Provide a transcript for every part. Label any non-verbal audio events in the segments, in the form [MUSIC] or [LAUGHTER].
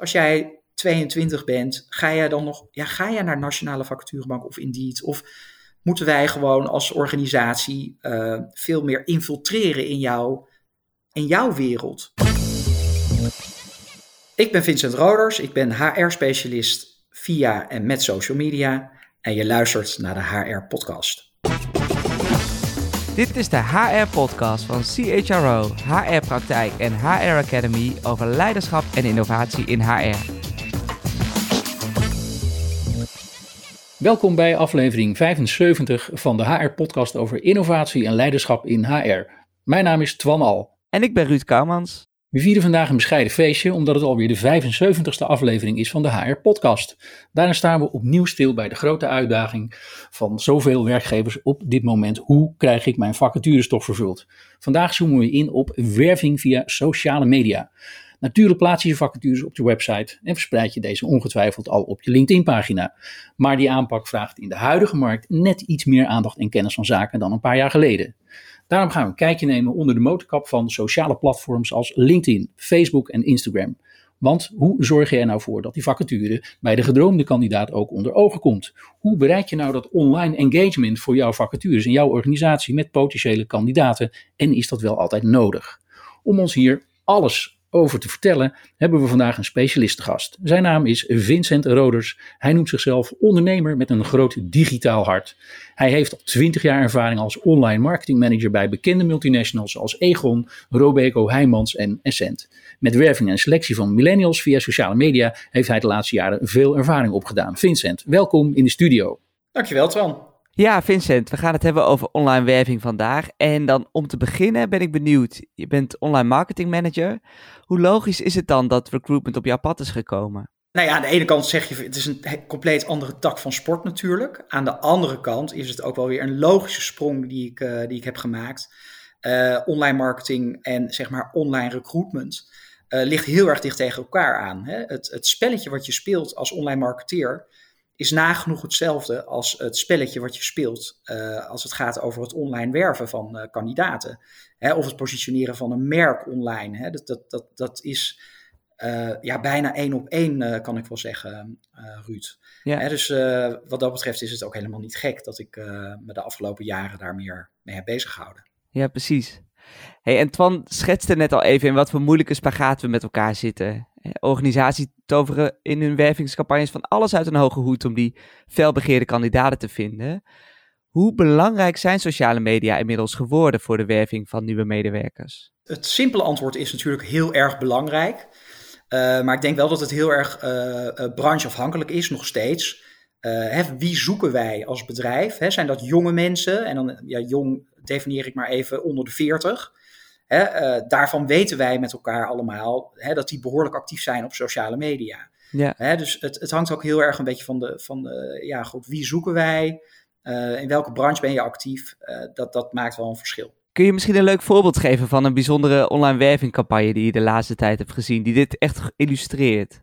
Als jij 22 bent, ga jij dan nog ja, ga jij naar Nationale Vacaturebank of Indeed? Of moeten wij gewoon als organisatie uh, veel meer infiltreren in, jou, in jouw wereld? Ik ben Vincent Roders, ik ben HR-specialist via en met social media en je luistert naar de HR-podcast. Dit is de HR-podcast van CHRO, HR-praktijk en HR Academy over leiderschap en innovatie in HR. Welkom bij aflevering 75 van de HR-podcast over innovatie en leiderschap in HR. Mijn naam is Twan Al. En ik ben Ruud Kouwmans. We vieren vandaag een bescheiden feestje, omdat het alweer de 75ste aflevering is van de HR-podcast. Daarin staan we opnieuw stil bij de grote uitdaging van zoveel werkgevers op dit moment. Hoe krijg ik mijn vacatures toch vervuld? Vandaag zoomen we in op werving via sociale media. Natuurlijk plaats je je vacatures op je website en verspreid je deze ongetwijfeld al op je LinkedIn-pagina. Maar die aanpak vraagt in de huidige markt net iets meer aandacht en kennis van zaken dan een paar jaar geleden. Daarom gaan we een kijkje nemen onder de motorkap van sociale platforms als LinkedIn, Facebook en Instagram. Want hoe zorg je er nou voor dat die vacature bij de gedroomde kandidaat ook onder ogen komt? Hoe bereik je nou dat online engagement voor jouw vacatures in jouw organisatie met potentiële kandidaten en is dat wel altijd nodig? Om ons hier alles over te vertellen, hebben we vandaag een specialistengast. Zijn naam is Vincent Roders. Hij noemt zichzelf ondernemer met een groot digitaal hart. Hij heeft al twintig jaar ervaring als online marketingmanager bij bekende multinationals als Egon, Robeco, Heijmans en Essent. Met werving en selectie van millennials via sociale media heeft hij de laatste jaren veel ervaring opgedaan. Vincent, welkom in de studio. Dankjewel, Twan. Ja, Vincent, we gaan het hebben over online werving vandaag. En dan om te beginnen ben ik benieuwd. Je bent online marketing manager. Hoe logisch is het dan dat recruitment op jouw pad is gekomen? Nou ja, aan de ene kant zeg je, het is een compleet andere tak van sport natuurlijk. Aan de andere kant is het ook wel weer een logische sprong die ik, uh, die ik heb gemaakt. Uh, online marketing en zeg maar online recruitment uh, ligt heel erg dicht tegen elkaar aan. Hè? Het, het spelletje wat je speelt als online marketeer is nagenoeg hetzelfde als het spelletje wat je speelt uh, als het gaat over het online werven van uh, kandidaten. Hè, of het positioneren van een merk online. Hè. Dat, dat, dat, dat is uh, ja, bijna één op één, kan ik wel zeggen, Ruud. Ja. Hè, dus wat dat betreft is het ook helemaal niet gek dat ik me de afgelopen jaren daar meer mee heb bezig gehouden. Ja, precies. Hey, en Twan schetste net al even in wat voor moeilijke spagaat we met elkaar zitten. Organisaties toveren in hun wervingscampagnes van alles uit een hoge hoed om die felbegeerde kandidaten te vinden. Hoe belangrijk zijn sociale media inmiddels geworden voor de werving van nieuwe medewerkers? Het simpele antwoord is natuurlijk heel erg belangrijk. Uh, maar ik denk wel dat het heel erg uh, brancheafhankelijk is, nog steeds. Hè, wie zoeken wij als bedrijf? Hè, zijn dat jonge mensen? En dan, ja, jong definieer ik maar even onder de 40. Hè, uh, daarvan weten wij met elkaar allemaal hè, dat die behoorlijk actief zijn op sociale media. Ja. Hè, dus het, het, hangt ook heel erg een beetje van de, van de ja, goed, wie zoeken wij? Uh, in welke branche ben je actief? Uh, dat, dat maakt wel een verschil. Kun je misschien een leuk voorbeeld geven van een bijzondere online wervingcampagne die je de laatste tijd hebt gezien, die dit echt illustreert?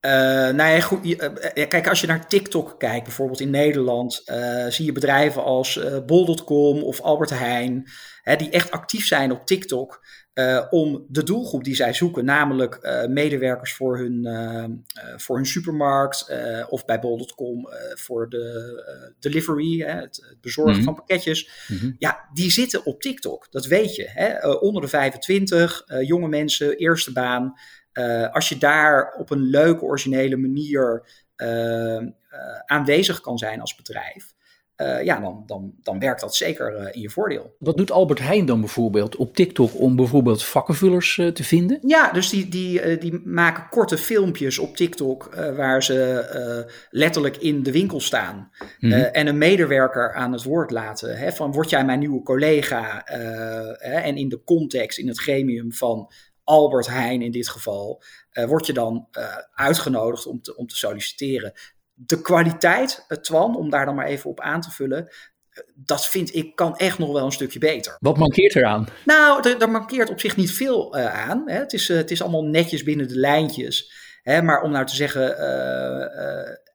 Uh, nou ja, goed, uh, kijk, als je naar TikTok kijkt, bijvoorbeeld in Nederland, uh, zie je bedrijven als Bol.com of Albert Heijn, hè, die echt actief zijn op TikTok om de doelgroep die zij zoeken, namelijk medewerkers voor hun, voor hun supermarkt of bij Bol.com voor de delivery, hè, het, het, bezorgen mm -hmm. van pakketjes, mm -hmm. ja, die zitten op TikTok, dat weet je. Hè, onder de 25, jonge mensen, eerste baan. Uh, als je daar op een leuke, originele manier uh, uh, aanwezig kan zijn als bedrijf, ja, dan, dan, dan werkt dat zeker in je voordeel. Wat doet Albert Heijn dan bijvoorbeeld op TikTok om bijvoorbeeld vakkenvullers te vinden? Ja, dus die, die, die maken korte filmpjes op TikTok waar ze letterlijk in de winkel staan mm -hmm. en een medewerker aan het woord laten. Hè, van word jij mijn nieuwe collega? hè, en in de context, in het gremium van Albert Heijn in dit geval, uh, word je dan uh, uitgenodigd om te, om te solliciteren. De kwaliteit, uh, Twan, om daar dan maar even op aan te vullen, dat vind ik kan echt nog wel een stukje beter. Wat mankeert eraan? Nou, er, er mankeert op zich niet veel aan. Hè. Het, is, het is allemaal netjes binnen de lijntjes. Hè, maar om nou te zeggen,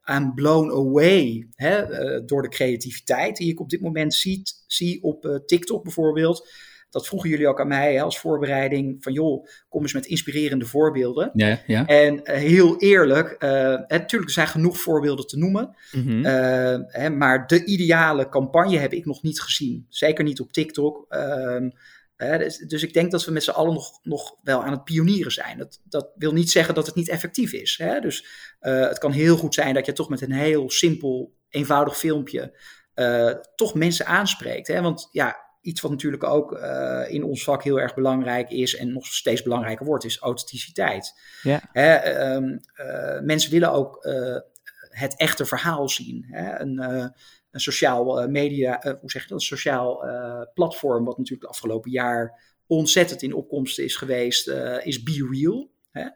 I'm blown away hè, door de creativiteit die ik op dit moment zie, zie op TikTok bijvoorbeeld dat vroegen jullie ook aan mij hè, als voorbereiding. Van joh, kom eens met inspirerende voorbeelden. Ja, ja. En uh, heel eerlijk, uh, natuurlijk er zijn genoeg voorbeelden te noemen. Mhm. Uh, hè, maar de ideale campagne heb ik nog niet gezien. Zeker niet op TikTok. Ehm, dus, dus, ik denk dat we met z'n allen nog, nog wel aan het pionieren zijn. Dat, dat wil niet zeggen dat het niet effectief is. Hè? Dus het kan heel goed zijn dat je toch met een heel simpel, eenvoudig filmpje toch mensen aanspreekt. Hè? Want ja, iets wat natuurlijk ook uh, in ons vak heel erg belangrijk is en nog steeds belangrijker wordt, is authenticiteit. Ja. Hè, um, uh, mensen willen ook uh, het echte verhaal zien. Hè? Een, een sociaal media, hoe zeg je dat? Een sociaal platform, wat natuurlijk het afgelopen jaar ontzettend in opkomst is geweest, is Be Real. Hè?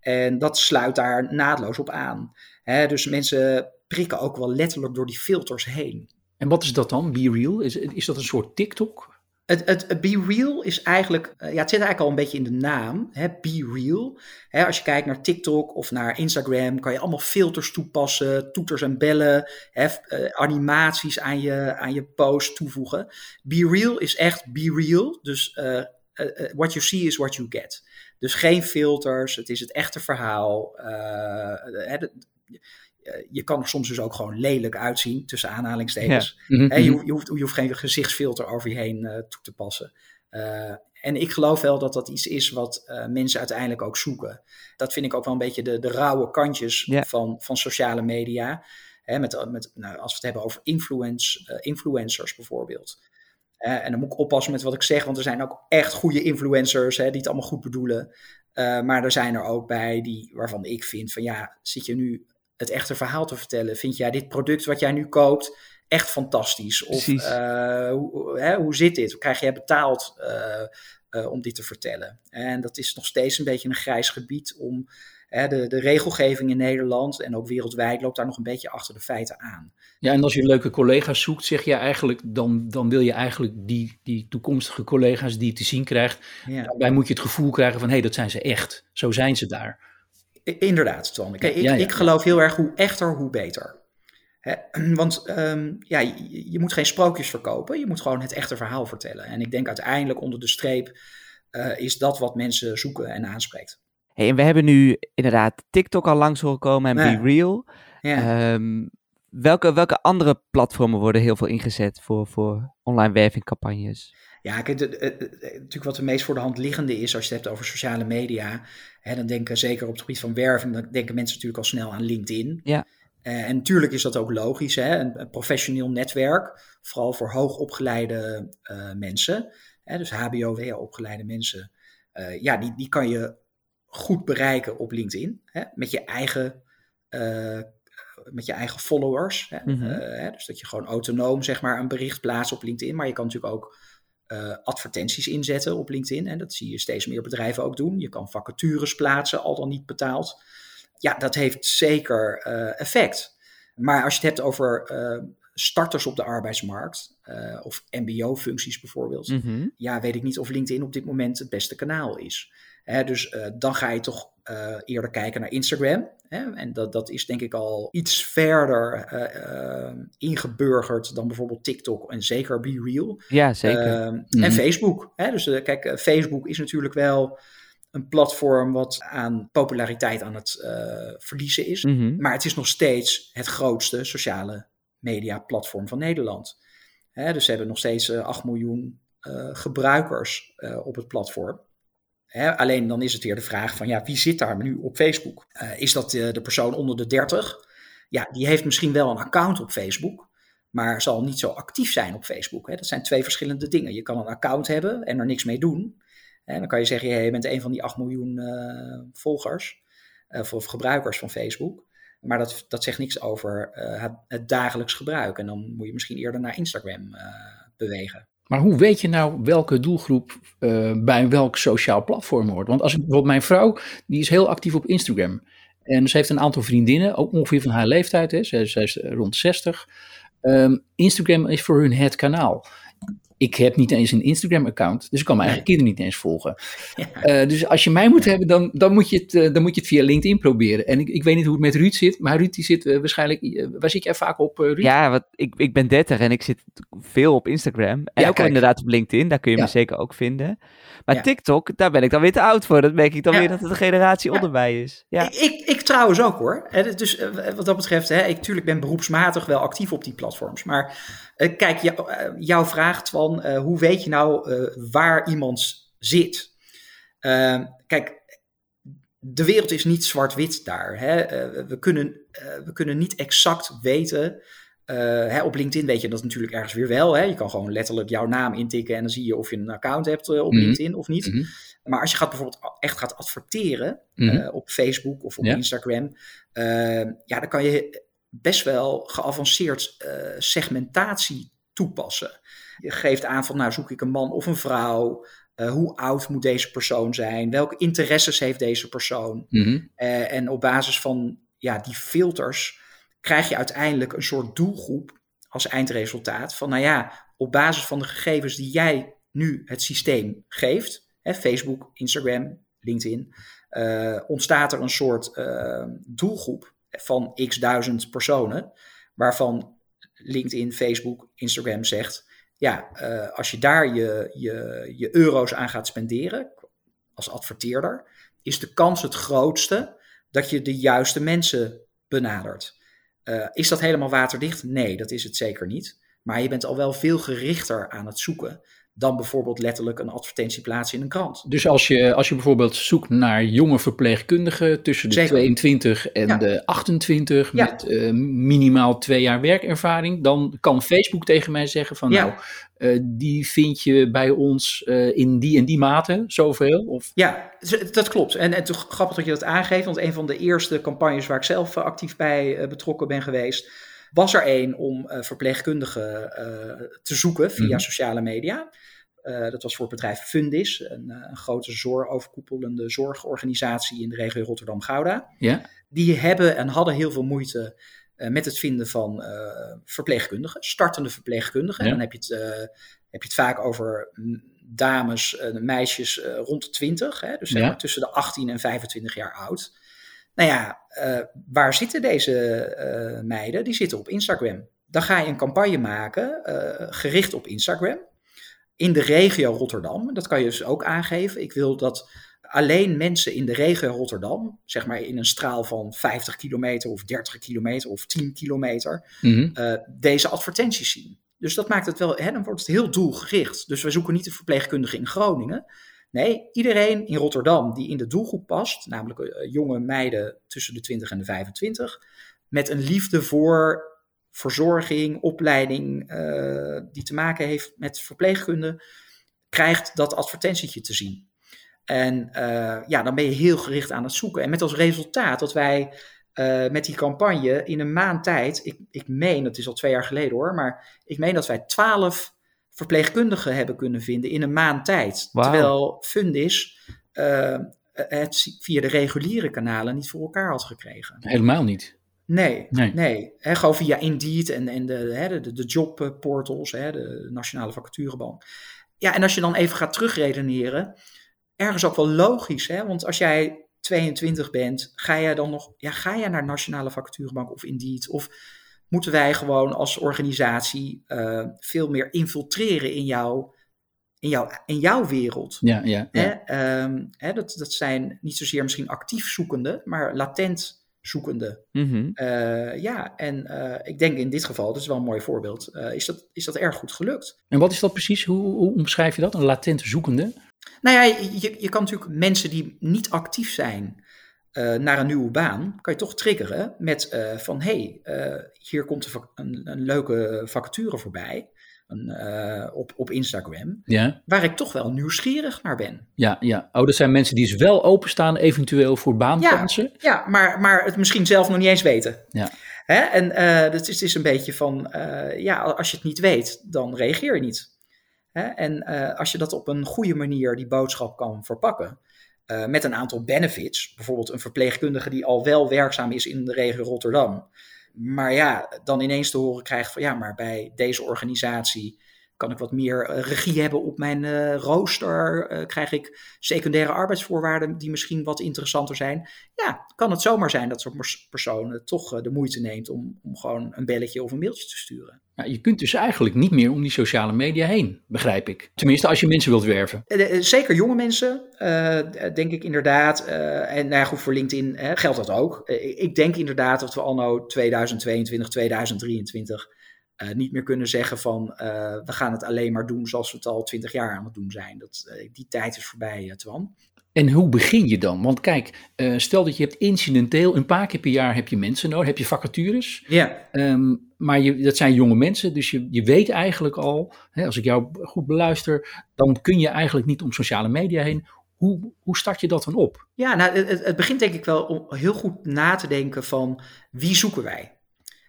En dat sluit daar naadloos op aan. Hè? Dus mensen prikken ook wel letterlijk door die filters heen. En wat is dat dan, Be Real? Is, is dat een soort TikTok? Het, het, Be Real is eigenlijk, ja, het zit eigenlijk al een beetje in de naam, hè, Be Real. Hè, als je kijkt naar TikTok of naar Instagram, kan je allemaal filters toepassen, toeters en bellen, hè, uh, animaties aan je, aan je post toevoegen. Be Real is echt Be Real, dus uh, what you see is what you get. Dus geen filters, het is het echte verhaal. Je kan er soms dus ook gewoon lelijk uitzien, tussen aanhalingstekens. Ja. Mm-hmm. He, je, je, hoeft, je, hoeft, geen gezichtsfilter over je heen uh, toe te passen. Uh, en ik geloof wel dat dat iets is wat uh, mensen uiteindelijk ook zoeken. Dat vind ik ook wel een beetje de, de rauwe kantjes van, van sociale media. He, met, met, nou, als we het hebben over influence, influencers bijvoorbeeld. en dan moet ik oppassen met wat ik zeg, want er zijn ook echt goede influencers die het allemaal goed bedoelen. maar er zijn er ook bij die, waarvan ik vind van ja, zit je nu het echte verhaal te vertellen. Vind jij dit product wat jij nu koopt echt fantastisch? Of uh, hoe, hè, hoe zit dit? Krijg jij betaald uh, uh, om dit te vertellen? En dat is nog steeds een beetje een grijs gebied om de, de regelgeving in Nederland en ook wereldwijd loopt daar nog een beetje achter de feiten aan. Ja, en als je leuke collega's zoekt, zeg je eigenlijk, dan, dan wil je eigenlijk die, die toekomstige collega's die je te zien krijgt, Ja. daarbij moet je het gevoel krijgen van hé, hey, dat zijn ze echt. Zo zijn ze daar. Inderdaad, Twan. Kijk, ik, Ja, ja. ik geloof heel erg hoe echter, hoe beter. [CLEARS THROAT] Want um, ja, je, je, moet geen sprookjes verkopen, je moet gewoon het echte verhaal vertellen. En ik denk uiteindelijk onder de streep uh, is dat wat mensen zoeken en aanspreekt. Hey, en we hebben nu inderdaad TikTok al langs horen komen en Ja. Be Real. Ja. Um, welke, welke andere platformen worden heel veel ingezet voor, voor online wervingcampagnes? Ja, kijk, natuurlijk wat de meest voor de hand liggende is als je het hebt over sociale media. Hè, dan denken zeker op het gebied van werving, dan denken mensen natuurlijk al snel aan LinkedIn. Ja. Uh, en natuurlijk is dat ook logisch, hè? Een, een professioneel netwerk, vooral voor hoogopgeleide uh, mensen. Hè? Dus HBO, WO-opgeleide mensen. Uh, ja, die, die kan je goed bereiken op LinkedIn. Hè? Met je eigen met je eigen followers. Hè? Mhm. hè? Dus dat je gewoon autonoom zeg maar, een bericht plaatst op LinkedIn. Maar je kan natuurlijk ook uh, advertenties inzetten op LinkedIn. En dat zie je steeds meer bedrijven ook doen. Je kan vacatures plaatsen, al dan niet betaald. Ja, dat heeft zeker uh, effect. Maar als je het hebt over uh, starters op de arbeidsmarkt, of MBO-functies bijvoorbeeld, mm -hmm. ja, weet ik niet of LinkedIn op dit moment het beste kanaal is. Hè, dus dan ga je toch eerder kijken naar Instagram. Hè? En dat, dat is denk ik al iets verder uh, uh, ingeburgerd dan bijvoorbeeld TikTok en zeker Be Real. Ja, zeker. Mm -hmm. En Facebook. Hè? Dus kijk, Facebook is natuurlijk wel een platform wat aan populariteit aan het verliezen is. Mm -hmm. Maar het is nog steeds het grootste sociale media platform van Nederland. Hè? Dus ze hebben nog steeds 8 miljoen gebruikers op het platform. Alleen dan is het weer de vraag van ja, wie zit daar nu op Facebook? Uh, is dat de, de, persoon onder de 30? Ja, die heeft misschien wel een account op Facebook, maar zal niet zo actief zijn op Facebook. Dat zijn twee verschillende dingen. Je kan een account hebben en er niks mee doen. En dan kan je zeggen, je bent een van die 8 miljoen uh, volgers uh, of gebruikers van Facebook. Maar dat, dat zegt niks over het, dagelijks gebruik. En dan moet je misschien eerder naar Instagram bewegen. Maar hoe weet je nou welke doelgroep uh, bij welk sociaal platform hoort? Want als ik, bijvoorbeeld mijn vrouw, die is heel actief op Instagram. En ze heeft een aantal vriendinnen, ook ongeveer van haar leeftijd. Hè. Zij, is rond 60. Um, Instagram is voor hun het kanaal. Ik heb niet eens een Instagram-account, dus ik kan mijn eigen kinderen niet eens volgen. [LAUGHS] Ja. dus als je mij moet hebben, dan, dan, moet je het, dan moet je het via LinkedIn proberen. En ik, ik weet niet hoe het met Ruud zit, maar Ruud die zit waarschijnlijk, waar zit jij vaak op, Ruud? Ja, wat, ik, ik ben 30 en ik zit veel op Instagram. En ook inderdaad op LinkedIn, daar kun je me zeker ook vinden. Maar TikTok, daar ben ik dan weer te oud voor. Dat merk ik dan weer dat het een generatie onderbij is. Ja. Ik, ik, trouwens ook hoor. Dus wat dat betreft, hè, ik natuurlijk ben beroepsmatig wel actief op die platforms. Maar kijk, jou, uh, jouw vraag van uh, hoe weet je nou waar iemand zit? Ehm, kijk, de wereld is niet zwart-wit daar. Hè? we, kunnen, we kunnen niet exact weten uh, hè, op LinkedIn weet je dat natuurlijk ergens weer wel. Hè? Je kan gewoon letterlijk jouw naam intikken en dan zie je of je een account hebt uh, op mm -hmm. LinkedIn of niet. Mm -hmm. Maar als je gaat bijvoorbeeld echt gaat adverteren mm -hmm. uh, op Facebook of op ja. Instagram, ja, dan kan je best wel geavanceerd segmentatie toepassen. Je geeft aan van, nou zoek ik een man of een vrouw. hoe oud moet deze persoon zijn? Welke interesses heeft deze persoon? en op basis van ja, die filters krijg je uiteindelijk een soort doelgroep als eindresultaat van, nou ja, op basis van de gegevens die jij nu het systeem geeft, hè, Facebook, Instagram, LinkedIn, uh, ontstaat er een soort uh, doelgroep van x duizend personen, waarvan LinkedIn, Facebook, Instagram zegt, ja, uh, als je daar je, je, je euro's aan gaat spenderen als adverteerder, is de kans het grootste dat je de juiste mensen benadert. Uh, is dat helemaal waterdicht? Nee, dat is het zeker niet. Maar je bent al wel veel gerichter aan het zoeken dan bijvoorbeeld letterlijk een advertentie plaatsen in een krant. Dus als je, als je bijvoorbeeld zoekt naar jonge verpleegkundigen tussen de Zeker. 22 en ja. de 28 ja. met uh, minimaal twee jaar werkervaring, dan kan Facebook tegen mij zeggen van ja. nou, uh, die vind je bij ons uh, in die en die mate, zoveel? Of? Ja, dat klopt. En, en toch grappig dat je dat aangeeft, want een van de eerste campagnes waar ik zelf actief bij betrokken ben geweest, was er één om uh, verpleegkundigen uh, te zoeken via mm -hmm. sociale media. Uh, dat was voor het bedrijf Fundis, een, een grote zorg, overkoepelende zorgorganisatie in de regio Rotterdam-Gouda. Ja. Die hebben en hadden heel veel moeite met het vinden van verpleegkundigen, startende verpleegkundigen. Ja. Dan heb je, het, heb je het vaak over dames, meisjes rond de 20, hè, dus zeg maar ja. tussen de 18 en 25 jaar oud. Nou ja, uh, waar zitten deze uh, meiden? Die zitten op Instagram. Dan ga je een campagne maken, uh, gericht op Instagram. In de regio Rotterdam. Dat kan je dus ook aangeven. Ik wil dat alleen mensen in de regio Rotterdam, zeg maar in een straal van 50 kilometer of 30 kilometer of 10 kilometer, mm -hmm. deze advertenties zien. Dus dat maakt het wel, hè, dan wordt het heel doelgericht. Dus we zoeken niet een verpleegkundige in Groningen. Nee, iedereen in Rotterdam die in de doelgroep past, namelijk uh, jonge meiden tussen de 20 en de 25, met een liefde voor verzorging, opleiding, uh, die te maken heeft met verpleegkunde, krijgt dat advertentietje te zien. En uh, ja, dan ben je heel gericht aan het zoeken. En met als resultaat dat wij met die campagne in een maand tijd, ik, ik meen, het is al twee jaar geleden hoor, maar ik meen dat wij 12 verpleegkundigen hebben kunnen vinden in een maand tijd. Wow. Terwijl Fundis uh, het via de reguliere kanalen niet voor elkaar had gekregen. Helemaal niet. Nee, nee. nee. He, gewoon via Indeed en, en de, he, de, de jobportals, he, de Nationale Vacaturebank. Ja, en als je dan even gaat terugredeneren, ergens ook wel logisch, hè? want als jij 22 bent, ga jij dan nog, ja, ga jij naar Nationale Vacaturebank of Indeed of moeten wij gewoon als organisatie uh, veel meer infiltreren in, jou, in, jou, in jouw wereld. Ja, ja, ja. Hè? Um, hè, dat, dat zijn niet zozeer misschien actief zoekende, maar latent zoekende. Mhm. Mm -hmm. uh, ja, en uh, ik denk in dit geval, dat is wel een mooi voorbeeld, is, dat, is dat erg goed gelukt. En wat is dat precies? Hoe, hoe omschrijf je dat, een latent zoekende? Nou ja, je, je kan natuurlijk mensen die niet actief zijn, uh, naar een nieuwe baan, kan je toch triggeren met uh, van hé, hey, uh, hier komt een, een, leuke vacature voorbij een, op, op Instagram, ja. waar ik toch wel nieuwsgierig naar ben. Ja, ja. Oh, dat zijn mensen die dus wel openstaan eventueel voor baankansen? Ja, ja maar, maar het misschien zelf nog niet eens weten. Ja. Hè? En het is, het is een beetje van, ja, als je het niet weet, dan reageer je niet. Hè? En als je dat op een goede manier, die boodschap kan verpakken, uh, met een aantal benefits. Bijvoorbeeld een verpleegkundige die al wel werkzaam is in de regio Rotterdam. Maar ja, dan ineens te horen krijgt van ja, maar bij deze organisatie Kan ik wat meer regie hebben op mijn rooster? krijg ik secundaire arbeidsvoorwaarden die misschien wat interessanter zijn? Ja, kan het zomaar zijn dat zo'n persoon toch de moeite neemt om, om gewoon een belletje of een mailtje te sturen. Nou, je kunt dus eigenlijk niet meer om die sociale media heen, begrijp ik. Tenminste, als je mensen wilt werven. Eh, eh, zeker jonge mensen, uh, denk ik inderdaad. Uh, en nou ja, goed, voor LinkedIn geldt dat ook. ik denk inderdaad dat we anno 2022, 2023 niet meer kunnen zeggen van we gaan het alleen maar doen zoals we het al 20 jaar aan het doen zijn. Dat, die tijd is voorbij, Twan. En hoe begin je dan? Want kijk, uh, stel dat je hebt incidenteel, een paar keer per jaar heb je mensen nodig, heb je vacatures. Ja. Um, maar je, dat zijn jonge mensen, dus je, je weet eigenlijk al, hè, als ik jou goed beluister, dan kun je eigenlijk niet om sociale media heen. Hoe, hoe start je dat dan op? Ja, nou, het, het begint denk ik wel om heel goed na te denken van wie zoeken wij?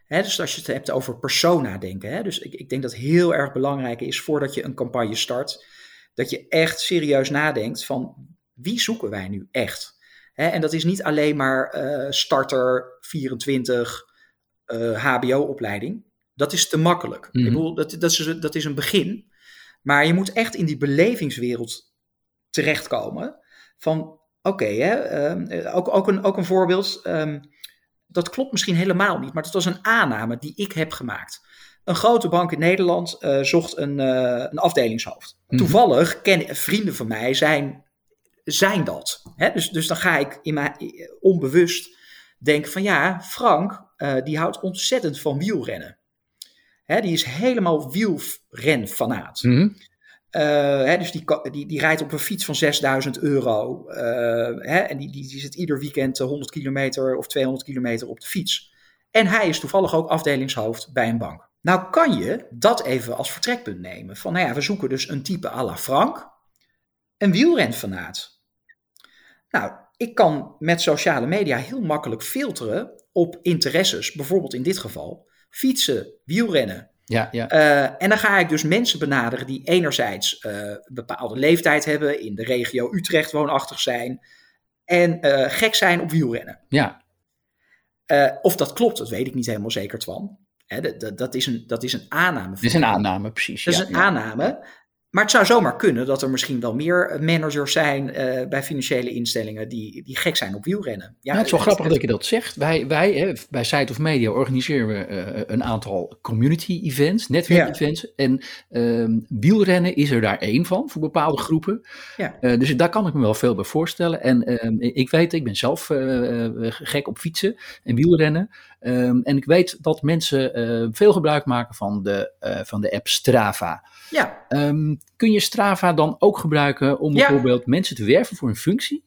Dus als je het hebt over persona denken. Dus ik, ik denk dat heel erg belangrijk is voordat je een campagne start, dat je echt serieus nadenkt van wie zoeken wij nu echt? en dat is niet alleen maar uh, starter 24 HBO-opleiding. Dat is te makkelijk. Ik mhm. bedoel, dat, dat, is, dat is een begin. Maar je moet echt in die belevingswereld terechtkomen. Van oké, ehm, ook, ook, een, ook een voorbeeld. Um, dat klopt misschien helemaal niet, maar dat was een aanname die ik heb gemaakt. Een grote bank in Nederland uh, zocht een, uh, een afdelingshoofd. Mhm. Toevallig kennen vrienden van mij zijn zijn dat. Hè? Dus, dus dan ga ik in mijn, onbewust denken van ja, Frank, uh, die houdt ontzettend van wielrennen. Hè, die is helemaal wielrenfanaat. Mm hè, dus die, die, die rijdt op een fiets van 6000 euro. Uh, hè, en die, die, die zit ieder weekend 100 kilometer of 200 kilometer op de fiets. En hij is toevallig ook afdelingshoofd bij een bank. Nou kan je dat even als vertrekpunt nemen. Van nou ja, we zoeken dus een type à la Frank. Een wielrenfanaat. Nou, ik kan met sociale media heel makkelijk filteren op interesses. Bijvoorbeeld in dit geval fietsen, wielrennen. Ja, ja. Uh, en dan ga ik dus mensen benaderen die enerzijds uh, een bepaalde leeftijd hebben, in de regio Utrecht woonachtig zijn en uh, gek zijn op wielrennen. Ja. of dat klopt, dat weet ik niet helemaal zeker, Twan. Hè, dat, dat, is een, dat is een aanname. Dat is een aanname, precies. Dat is een aanname. Maar het zou zomaar kunnen dat er misschien wel meer managers zijn uh, bij financiële instellingen die, die gek zijn op wielrennen. Ja, nou, het is wel grappig dat je dat zegt. Wij, wij hè, bij Site of Media organiseren we uh, een aantal community events, netwerkevents. Ja. En uh, wielrennen is er daar één van voor bepaalde groepen. Ja. Uh, dus daar kan ik me wel veel bij voorstellen. En ehm, ik weet, ik ben zelf gek op fietsen en wielrennen. Um, en ik weet dat mensen veel gebruik maken van de, van de app Strava. Ja. Um, kun je Strava dan ook gebruiken om bijvoorbeeld mensen te werven voor een functie?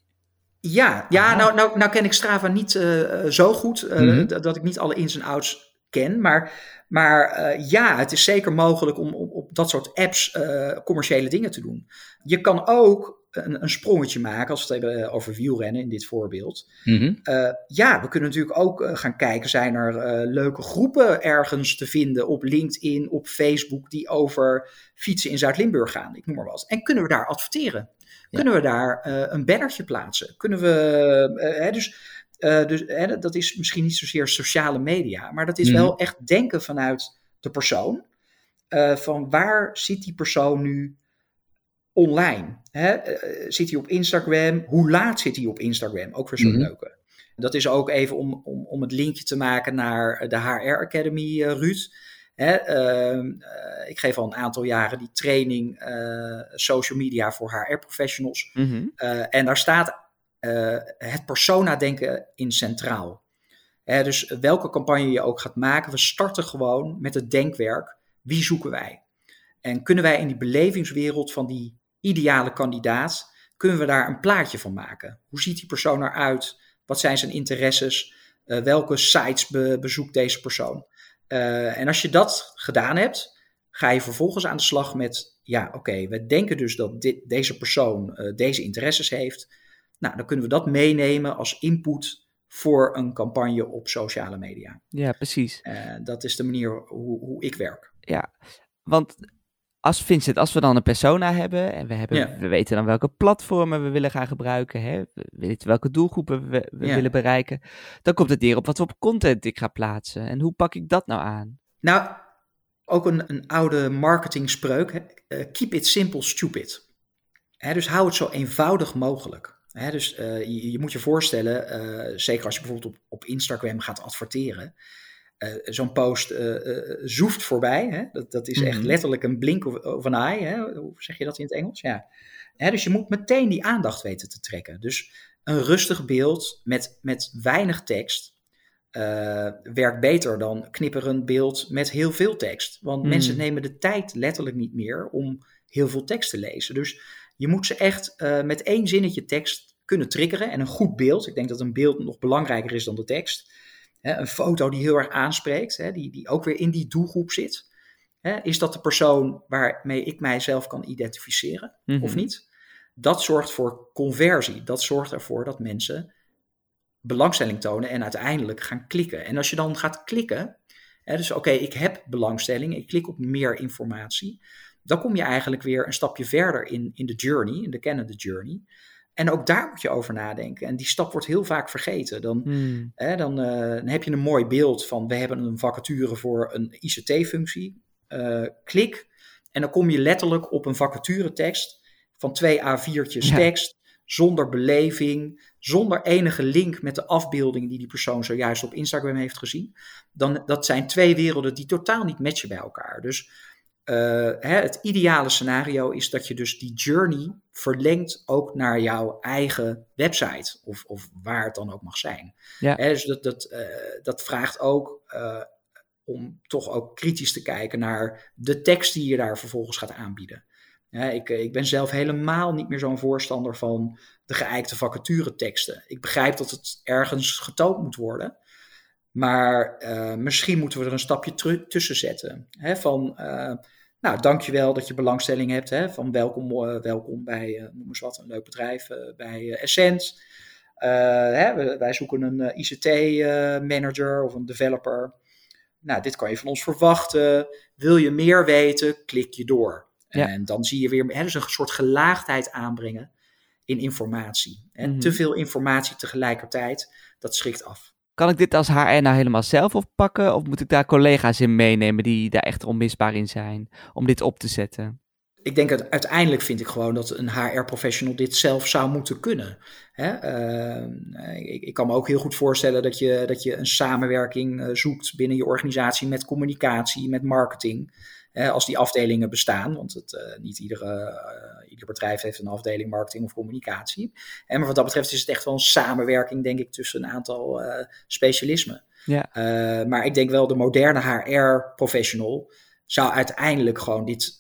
Ja, ja nou, nou, nou ken ik Strava niet uh, zo goed uh, mm -hmm. dat ik niet alle ins en outs ken. Maar, maar uh, ja, het is zeker mogelijk om, om op dat soort apps commerciële dingen te doen. Je kan ook een, een, sprongetje maken, als we het hebben over wielrennen in dit voorbeeld. Mm -hmm. uh, ja, we kunnen natuurlijk ook uh, gaan kijken, zijn er uh, leuke groepen ergens te vinden op LinkedIn, op Facebook, die over fietsen in Zuid-Limburg gaan, ik noem maar wat. En kunnen we daar adverteren? Ja. Kunnen we daar een bannertje plaatsen? Kunnen we, hè, dus, dus hè, dat is misschien niet zozeer sociale media, maar dat is mm -hmm. wel echt denken vanuit de persoon. van waar zit die persoon nu online. Hè? Uh, zit hij op Instagram? Hoe laat zit hij op Instagram? Ook weer zo'n -hmm. leuke. Dat is ook even om, om, om het linkje te maken naar de HR Academy, Ruud. Hè, uh, ik geef al een aantal jaren die training social media voor HR-professionals. -hmm. en daar staat het persona-denken in centraal. Hè, dus welke campagne je ook gaat maken, we starten gewoon met het denkwerk. Wie zoeken wij? En kunnen wij in die belevingswereld van die ideale kandidaat, kunnen we daar een plaatje van maken. Hoe ziet die persoon eruit? Wat zijn zijn interesses? Uh, welke sites be bezoekt deze persoon? Uh, en als je dat gedaan hebt, ga je vervolgens aan de slag met, ja oké, okay, we denken dus dat dit, deze persoon uh, deze interesses heeft. Nou, dan kunnen we dat meenemen als input voor een campagne op sociale media. Ja, precies. dat is de manier hoe, hoe ik werk. Ja, want als Vincent, als we dan een persona hebben en we, hebben, ja. we weten dan welke platformen we willen gaan gebruiken, hè, we weten welke doelgroepen we, we ja. willen bereiken, dan komt het neer op wat voor content ik ga plaatsen. En hoe pak ik dat nou aan? Nou, ook een, een oude marketingspreuk, hè? Eh, keep it simple, stupid. Hè, dus hou het zo eenvoudig mogelijk. Hè, dus uh, je, je, moet je voorstellen, uh, zeker als je bijvoorbeeld op, op Instagram gaat adverteren, zo'n post zoeft voorbij. Hè? Dat, dat is echt letterlijk een blink of, of een eye. Hè? Hoe zeg je dat in het Engels? Ja. Hè, dus je moet meteen die aandacht weten te trekken. Dus een rustig beeld met, met weinig tekst uh, werkt beter dan knipperend beeld met heel veel tekst. Want Hmm. mensen nemen de tijd letterlijk niet meer om heel veel tekst te lezen. Dus je moet ze echt uh, met één zinnetje tekst kunnen triggeren. En een goed beeld, ik denk dat een beeld nog belangrijker is dan de tekst. Een foto die heel erg aanspreekt, hè, die, die ook weer in die doelgroep zit. Hè, is dat de persoon waarmee ik mijzelf kan identificeren Mhm. of niet? Dat zorgt voor conversie. Dat zorgt ervoor dat mensen belangstelling tonen en uiteindelijk gaan klikken. En als je dan gaat klikken, hè, dus oké, ik heb belangstelling, ik klik op meer informatie, dan kom je eigenlijk weer een stapje verder in, in de journey, in de kennende journey. En ook daar moet je over nadenken. En die stap wordt heel vaak vergeten. Dan, Hmm. hè, dan, uh, dan heb je een mooi beeld van we hebben een vacature voor een ICT-functie. Uh, klik. En dan kom je letterlijk op een vacaturetekst van twee A4'tjes Ja. tekst, zonder beleving, zonder enige link met de afbeelding die die persoon zojuist op Instagram heeft gezien. Dan, dat zijn twee werelden die totaal niet matchen bij elkaar. Dus hè, het ideale scenario is dat je dus die journey verlengt ook naar jouw eigen website of, of waar het dan ook mag zijn. Ja. Hè, dus dat, dat, dat vraagt ook uh, om toch ook kritisch te kijken naar de tekst die je daar vervolgens gaat aanbieden. Ja, ik, ik, ben zelf helemaal niet meer zo'n voorstander van de geëikte vacatureteksten. Ik begrijp dat het ergens getoond moet worden. Maar uh, misschien moeten we er een stapje tussen zetten. Hè, van, uh, nou, dankjewel dat je belangstelling hebt. Hè, van welkom, uh, welkom bij, noem eens wat, een leuk bedrijf, bij Essent. Hè, wij zoeken een ICT-manager of een developer. Nou, dit kan je van ons verwachten. Wil je meer weten, klik je door. Ja. En dan zie je weer hè, dus een soort gelaagdheid aanbrengen in informatie. En Mhm. te veel informatie tegelijkertijd, dat schrikt af. Kan ik dit als HR nou helemaal zelf oppakken? Of moet ik daar collega's in meenemen die daar echt onmisbaar in zijn om dit op te zetten? Ik denk dat uiteindelijk vind ik gewoon dat een HR-professional dit zelf zou moeten kunnen. Hè? Uh, ik, ik, kan me ook heel goed voorstellen dat je, dat je een samenwerking uh, zoekt binnen je organisatie met communicatie, met marketing. Als die afdelingen bestaan, want het, uh, niet iedere, ieder bedrijf heeft een afdeling marketing of communicatie. En maar wat dat betreft is het echt wel een samenwerking, denk ik, tussen een aantal uh, specialismen. Ja. Maar ik denk wel de moderne HR-professional zou uiteindelijk gewoon dit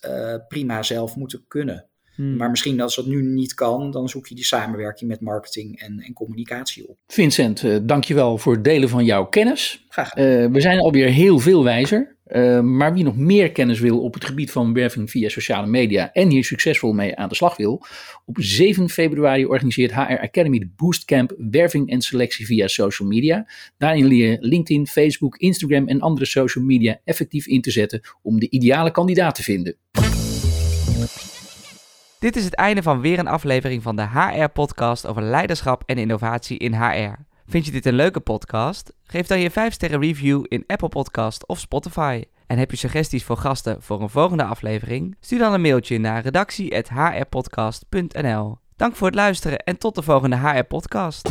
prima zelf moeten kunnen. Hmm. Maar misschien als dat nu niet kan, dan zoek je die samenwerking met marketing en, en communicatie op. Vincent, uh, dankjewel voor het delen van jouw kennis. Graag uh, we zijn alweer heel veel wijzer. Uh, maar wie nog meer kennis wil op het gebied van werving via sociale media en hier succesvol mee aan de slag wil, op 7 februari organiseert HR Academy de Boostcamp Werving en Selectie via social media. Daarin leer je LinkedIn, Facebook, Instagram en andere social media effectief in te zetten om de ideale kandidaat te vinden. Dit is het einde van weer een aflevering van de HR-podcast over leiderschap en innovatie in HR. Vind je dit een leuke podcast? Geef dan je 5-sterren review in Apple Podcast of Spotify. En heb je suggesties voor gasten voor een volgende aflevering? Stuur dan een mailtje naar redactie.hrpodcast.nl Dank voor het luisteren en tot de volgende HR-podcast.